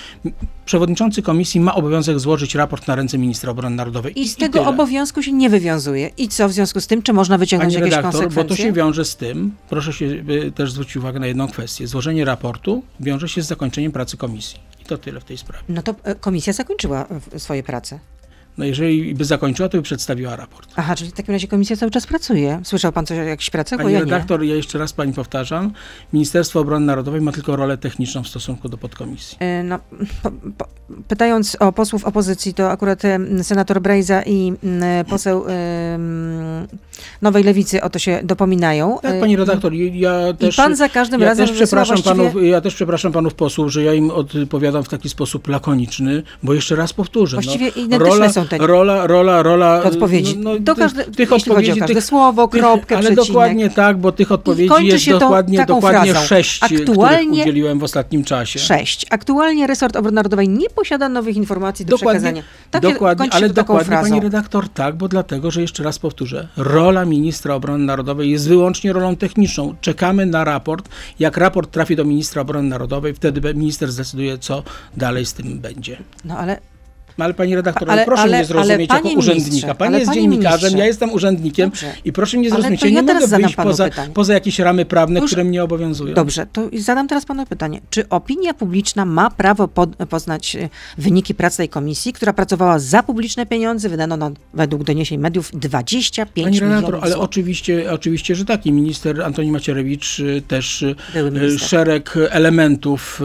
Przewodniczący komisji ma obowiązek złożyć raport na ręce ministra obrony narodowej. I z tego tyle. obowiązku się nie wywiązuje. I co w związku z tym? Czy można wyciągnąć Pani jakieś redaktor, bo konsekwencje? to się wiąże z tym, proszę się y, też zwrócić uwagę na jedną kwestię. Złożenie raportu wiąże się z zakończeniem pracy komisji. I to tyle w tej sprawie. No to e, komisja zakończyła e, swoje prace. No jeżeli by zakończyła, to by przedstawiła raport. Aha, czyli w takim razie komisja cały czas pracuje. Słyszał pan coś o jakichś pracach? Pani ja nie. redaktor, ja jeszcze raz pani powtarzam, Ministerstwo Obrony Narodowej ma tylko rolę techniczną w stosunku do podkomisji. E, No, po, po, pytając o posłów opozycji, to akurat senator Brejza i poseł Nowej Lewicy o to się dopominają. Tak, E, pani redaktor, ja też... I pan za każdym ja razem też przepraszam właściwie... panów, Ja też przepraszam panów posłów, że ja im odpowiadam w taki sposób lakoniczny, bo jeszcze raz powtórzę. Właściwie no, identyczne rola, są te rola, rola, rola... odpowiedzi. No, Do ty- każde, tych jeśli chodzi o każde tych, słowo, kropkę, ale przecinek. dokładnie tak, bo tych odpowiedzi jest to dokładnie, dokładnie frazą. sześć, Aktualnie- których udzieliłem w ostatnim czasie. Sześć. Aktualnie resort obrony narodowej nie posiada nowych informacji do przekazania. Tak dokładnie, ale się taką dokładnie, frazą. pani redaktor, tak, bo dlatego, że jeszcze raz powtórzę, rola ministra obrony narodowej jest wyłącznie rolą techniczną. Czekamy na raport. Jak raport trafi do ministra obrony narodowej, wtedy minister zdecyduje, co dalej z tym będzie. No ale No, ale pani redaktor, Ale- proszę ale- mnie zrozumieć ale jako urzędnika. ministrze, Pan ale jest dziennikarzem, ja jestem urzędnikiem Dobrze. i proszę mnie Ale zrozumieć, ja ja nie teraz mogę wyjść poza, pytanie. poza jakieś ramy prawne, Już- które mnie obowiązują. dobrze, to zadam teraz panu pytanie. Czy opinia publiczna ma prawo pod, poznać e, wyniki prac tej komisji, która pracowała za publiczne pieniądze, wydano na, według doniesień mediów 25 Pani redaktor, milionów ale złotych. oczywiście, oczywiście, że tak. I minister Antoni Macierewicz y, też minister. szereg elementów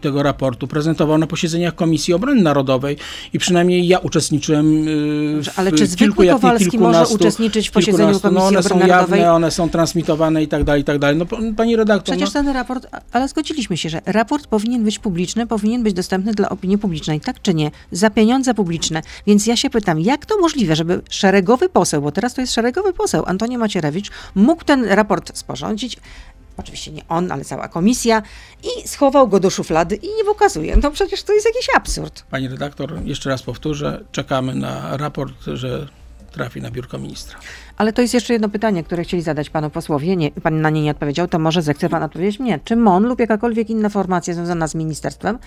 tego raportu prezentował na posiedzeniach Komisji Obrony Narodowej i przynajmniej ja uczestniczyłem y, w ale czy kilku, zwykły nie Kowalski może uczestniczyć w posiedzeniu. Komisji no, one są jawne, one są transmitowane i tak dalej, i tak dalej. No pani redaktor, Przecież no, ten raport, ale zgodziliśmy się, że raport powinien być publiczny, powinien być dostępny dla opinii publicznej, tak czy nie? Za pieniądze publiczne. Więc ja się pytam, jak to możliwe, żeby szeregowy poseł, bo teraz to jest szeregowy poseł, Antoni Macierewicz, mógł ten raport sporządzić, oczywiście nie on, ale cała komisja, i schował go do szuflady i nie pokazuje. No przecież to jest jakiś absurd. pani redaktor, jeszcze raz powtórzę, czekamy na raport, że trafi na biurko ministra. Ale to jest jeszcze jedno pytanie, które chcieli zadać panu posłowie. Nie, pan na nie nie odpowiedział, to może zechce pan odpowiedzieć mnie. Czy MON lub jakakolwiek inna formacja związana z ministerstwem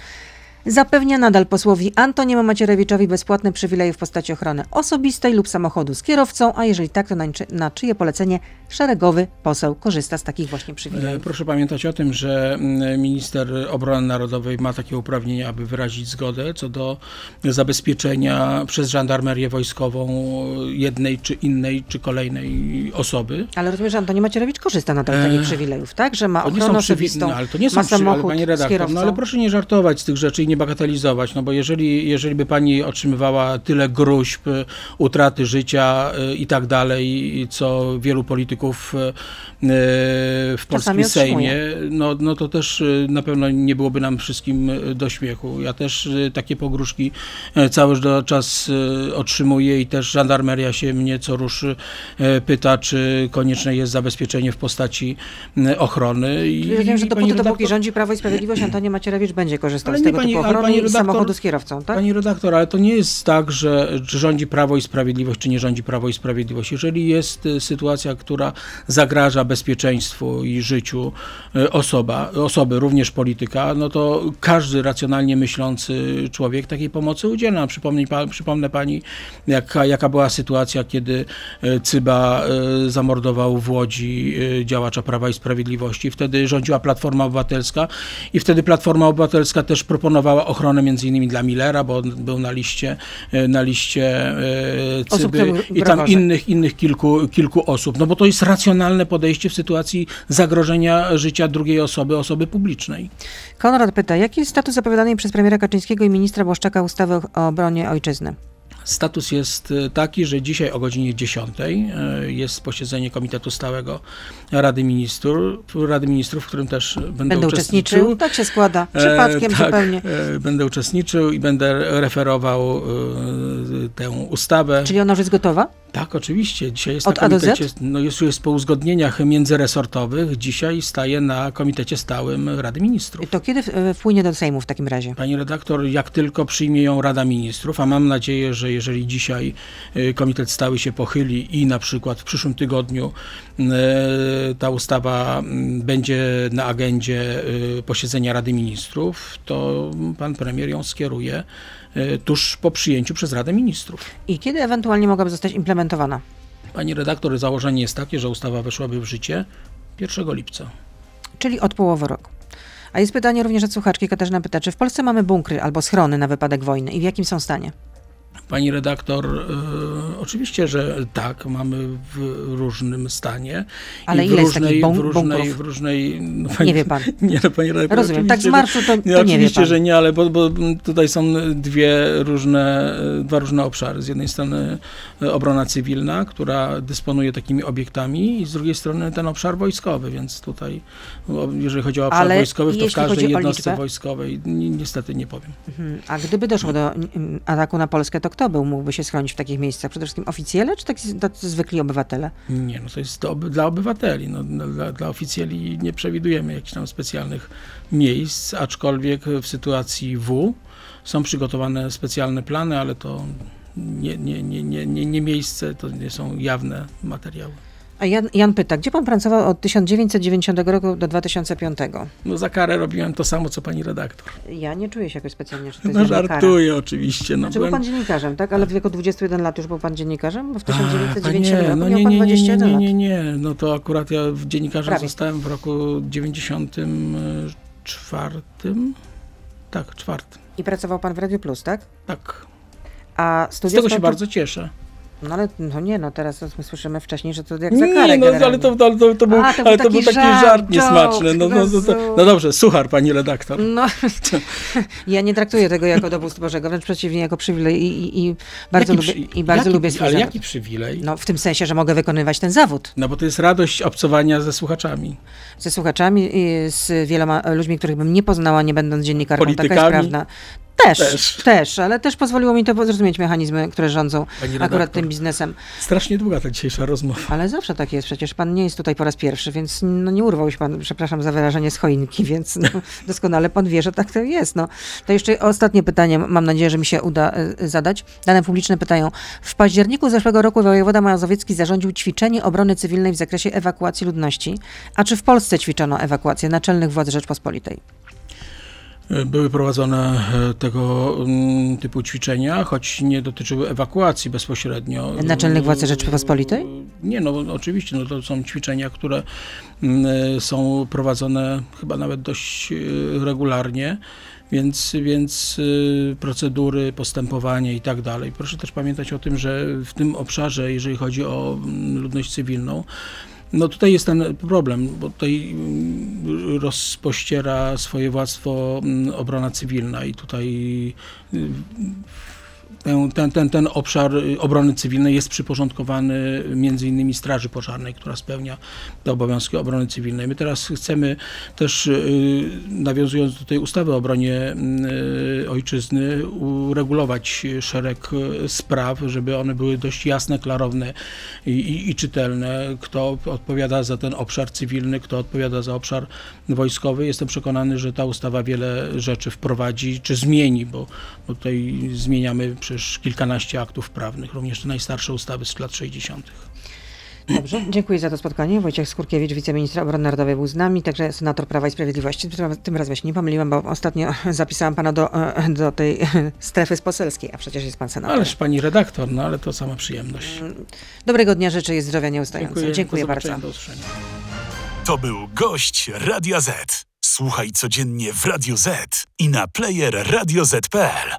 zapewnia nadal posłowi Antoniemu Macierewiczowi bezpłatne przywileje w postaci ochrony osobistej lub samochodu z kierowcą, a jeżeli tak, to na, czy- na czyje polecenie szeregowy poseł korzysta z takich właśnie E, przywilejów? Proszę pamiętać o tym, że mm, minister obrony narodowej ma takie uprawnienie, aby wyrazić zgodę co do zabezpieczenia przez żandarmerię wojskową jednej czy innej czy kolejnej osoby. Ale rozumiem, że Antoni Macierewicz korzysta nadal z takich Eee, przywilejów, tak? Że ma ochronę osobistą, no, ale to nie są ma przy, ale samochód z redaktor, kierowcą. no ale proszę nie żartować z tych rzeczy i nie bagatelizować, no bo jeżeli, jeżeli by pani otrzymywała tyle gruźb, utraty życia y, i tak dalej, co wielu polityków y, w polskim. Sejmie, no, no to też y, na pewno nie byłoby nam wszystkim do śmiechu. Ja też takie pogróżki cały czas otrzymuję i też żandarmeria się mnie co ruszy pyta, czy konieczne jest zabezpieczenie w postaci ochrony. I, Czyli Rozumiem, że dopóty, dopóki redaktor- rządzi Prawo i Sprawiedliwość, Antoni Macierewicz będzie korzystał Ale z nie tego pani- typu ale pani redaktor- samochodu z kierowcą, tak? Pani redaktor, ale to nie jest tak, że rządzi Prawo i Sprawiedliwość, czy nie rządzi Prawo i Sprawiedliwość. Jeżeli jest y, sytuacja, która zagraża bezpieczeństwu i życiu y, osoba, osoby, również polityka, no to każdy racjonalnie myślący człowiek takiej pomocy udziela. Przypomnij, pa, przypomnę pani, jaka, jaka była sytuacja, kiedy y, Cyba zamordował w Łodzi działacza Prawa i Sprawiedliwości. Wtedy rządziła Platforma Obywatelska i wtedy Platforma Obywatelska też proponowała przewidywała ochronę między innymi dla Millera, bo on był na liście, e, na liście e, Cyby i tam innych, innych kilku, kilku osób. No bo to jest racjonalne podejście w sytuacji zagrożenia życia drugiej osoby, osoby publicznej. Konrad pyta, jaki jest status zapowiadanej przez premiera Kaczyńskiego i ministra Błaszczaka ustawy o obronie ojczyzny? Status jest e, taki, że dzisiaj o godzinie 10 e, jest posiedzenie Komitetu Stałego Rady Ministrów, Rady Ministrów w którym też będę, Będę uczestniczył. Tak się składa. Przypadkiem E, tak, zupełnie. e, Będę uczestniczył i będę referował e, tę ustawę. Czyli ona już jest gotowa? Tak, oczywiście. Dzisiaj jest Od na komitecie, no jest, jest po uzgodnieniach międzyresortowych. Dzisiaj staje na Komitecie Stałym Rady Ministrów. To kiedy e, wpłynie do Sejmu w takim razie? Pani redaktor, jak tylko przyjmie ją Rada Ministrów, a mam nadzieję, że jeżeli dzisiaj y, Komitet Stały się pochyli i na przykład w przyszłym tygodniu y, ta ustawa mm, będzie na agendzie y, posiedzenia Rady Ministrów, to pan premier ją skieruje tuż po przyjęciu przez Radę Ministrów. I kiedy ewentualnie mogłaby zostać implementowana? Pani redaktor, założenie jest takie, że ustawa weszłaby w życie 1 lipca. Czyli od połowy roku. A jest pytanie również od słuchaczki. Katarzyna pyta, czy w Polsce mamy bunkry albo schrony na wypadek wojny i w jakim są stanie? Pani redaktor, y, oczywiście, że tak, mamy w różnym stanie. Ale ile jest różnej, takich bunk- w różnej, w różnej no, Nie wie pan. Nie, no, pani redaktor, Rozumiem. Tak z marszu to, to nie wie oczywiście, pan. że nie, ale bo, bo tutaj są dwie różne, dwa różne obszary. Z jednej strony e, obrona cywilna, która dysponuje takimi obiektami i z drugiej strony ten obszar wojskowy, więc tutaj jeżeli chodzi o obszar Ale wojskowy, to w każdej jednostce liczbę? wojskowej ni, niestety nie powiem. Mhm. A gdyby doszło do mm, ataku na Polskę, to kto był, mógłby się schronić w takich miejscach? Przede wszystkim oficjele, czy tacy, tacy zwykli obywatele? Nie, no to jest to dla obywateli. No, dla, dla oficjeli nie przewidujemy jakichś tam specjalnych miejsc, aczkolwiek w sytuacji W są przygotowane specjalne plany, ale to nie, nie, nie, nie, nie, nie miejsce, to nie są jawne materiały. A Jan, Jan pyta, gdzie pan pracował od 1990 roku do 2005? No za karę robiłem to samo, co pani redaktor. Ja nie czuję się jakoś specjalnie, że to jest No żadna kara. żartuję oczywiście. No, Znaczy był byłem- pan dziennikarzem, tak? Ale w wieku 21 lat już był pan dziennikarzem? Bo w A, 1990 panie, roku no miał nie, pan nie, nie, nie, 21 nie, lat. nie, nie, no to akurat ja w dziennikarzem Prawie. zostałem w roku 94. Tak, czwartym. I pracował pan w Radio Plus, tak? Tak. A Z tego się bardzo cieszę. No ale no nie, no teraz my słyszymy wcześniej, że to jak za karę Nie, no, ale to, to, to, to, był, A, to był ale to był taki żart, żart niesmaczny. No, no, no, to, no dobrze, suchar, pani redaktor. No, ja nie traktuję tego jako dowód Bożego, wręcz przeciwnie, jako przywilej i, i, i bardzo, Jaki lubię, i bardzo jaki, lubię swój Ale zawód. jaki przywilej? No. No w tym sensie, że mogę wykonywać ten zawód bo to jest radość obcowania ze słuchaczami. ze słuchaczami, z wieloma ludźmi, których bym nie poznała, nie będąc dziennikarką. Taka jest Politykami? prawda. Też, Też. też, ale też pozwoliło mi to zrozumieć mechanizmy, które rządzą Pani akurat redaktor. tym biznesem. Strasznie długa ta dzisiejsza rozmowa. Ale zawsze tak jest, przecież pan nie jest tutaj po raz pierwszy, więc no, nie urwał się pan, przepraszam za wyrażenie, z choinki, więc no, doskonale pan wie, że tak to jest. No. To jeszcze ostatnie pytanie, mam nadzieję, że mi się uda y, zadać. Dane publiczne pytają. W październiku zeszłego roku wojewoda mazowiecki zarządził ćwiczenie obrony cywilnej w zakresie ewakuacji ludności. A czy w Polsce ćwiczono ewakuację naczelnych władz Rzeczpospolitej? Były prowadzone e, tego mm, typu ćwiczenia, choć nie dotyczyły ewakuacji bezpośrednio. Naczelnych władz Rzeczypospolitej? Nie, no oczywiście, no to są ćwiczenia, które mm, e, są prowadzone chyba nawet dość e, regularnie. Więc, więc e, procedury, postępowanie i tak dalej. Proszę też pamiętać o tym, że w tym obszarze, jeżeli chodzi o mm, ludność cywilną, no tutaj jest ten problem, bo tutaj mm, rozpościera swoje władztwo mm, obrona cywilna i tutaj y, ten, ten, ten, obszar y, obrony cywilnej jest przyporządkowany między innymi Straży Pożarnej, która spełnia te obowiązki obrony cywilnej. My teraz chcemy też, y, nawiązując do tej ustawy o obronie y, ojczyzny, uregulować szereg spraw, żeby one były dość jasne, klarowne i, i, i czytelne, kto odpowiada za ten obszar cywilny, kto odpowiada za obszar wojskowy. Jestem przekonany, że ta ustawa wiele rzeczy wprowadzi, czy zmieni, bo, bo tutaj zmieniamy przecież kilkanaście aktów prawnych, również te najstarsze ustawy z lat 60. Dobrze, dziękuję za to spotkanie. Wojciech Skurkiewicz, wiceministra obrony narodowej był z nami, także senator Prawa i Sprawiedliwości. Tym- razem się nie pomyliłam, bo ostatnio zapisałam pana do, do tej strefy poselskiej, a przecież jest pan senator. Ależ pani redaktor, no ale to sama przyjemność. Dobrego dnia życzę i zdrowia nieustająco. Dziękuję, do bardzo. Do usłyszenia. To był gość Radia Z. Słuchaj codziennie w Radio Z i na player radioz.pl.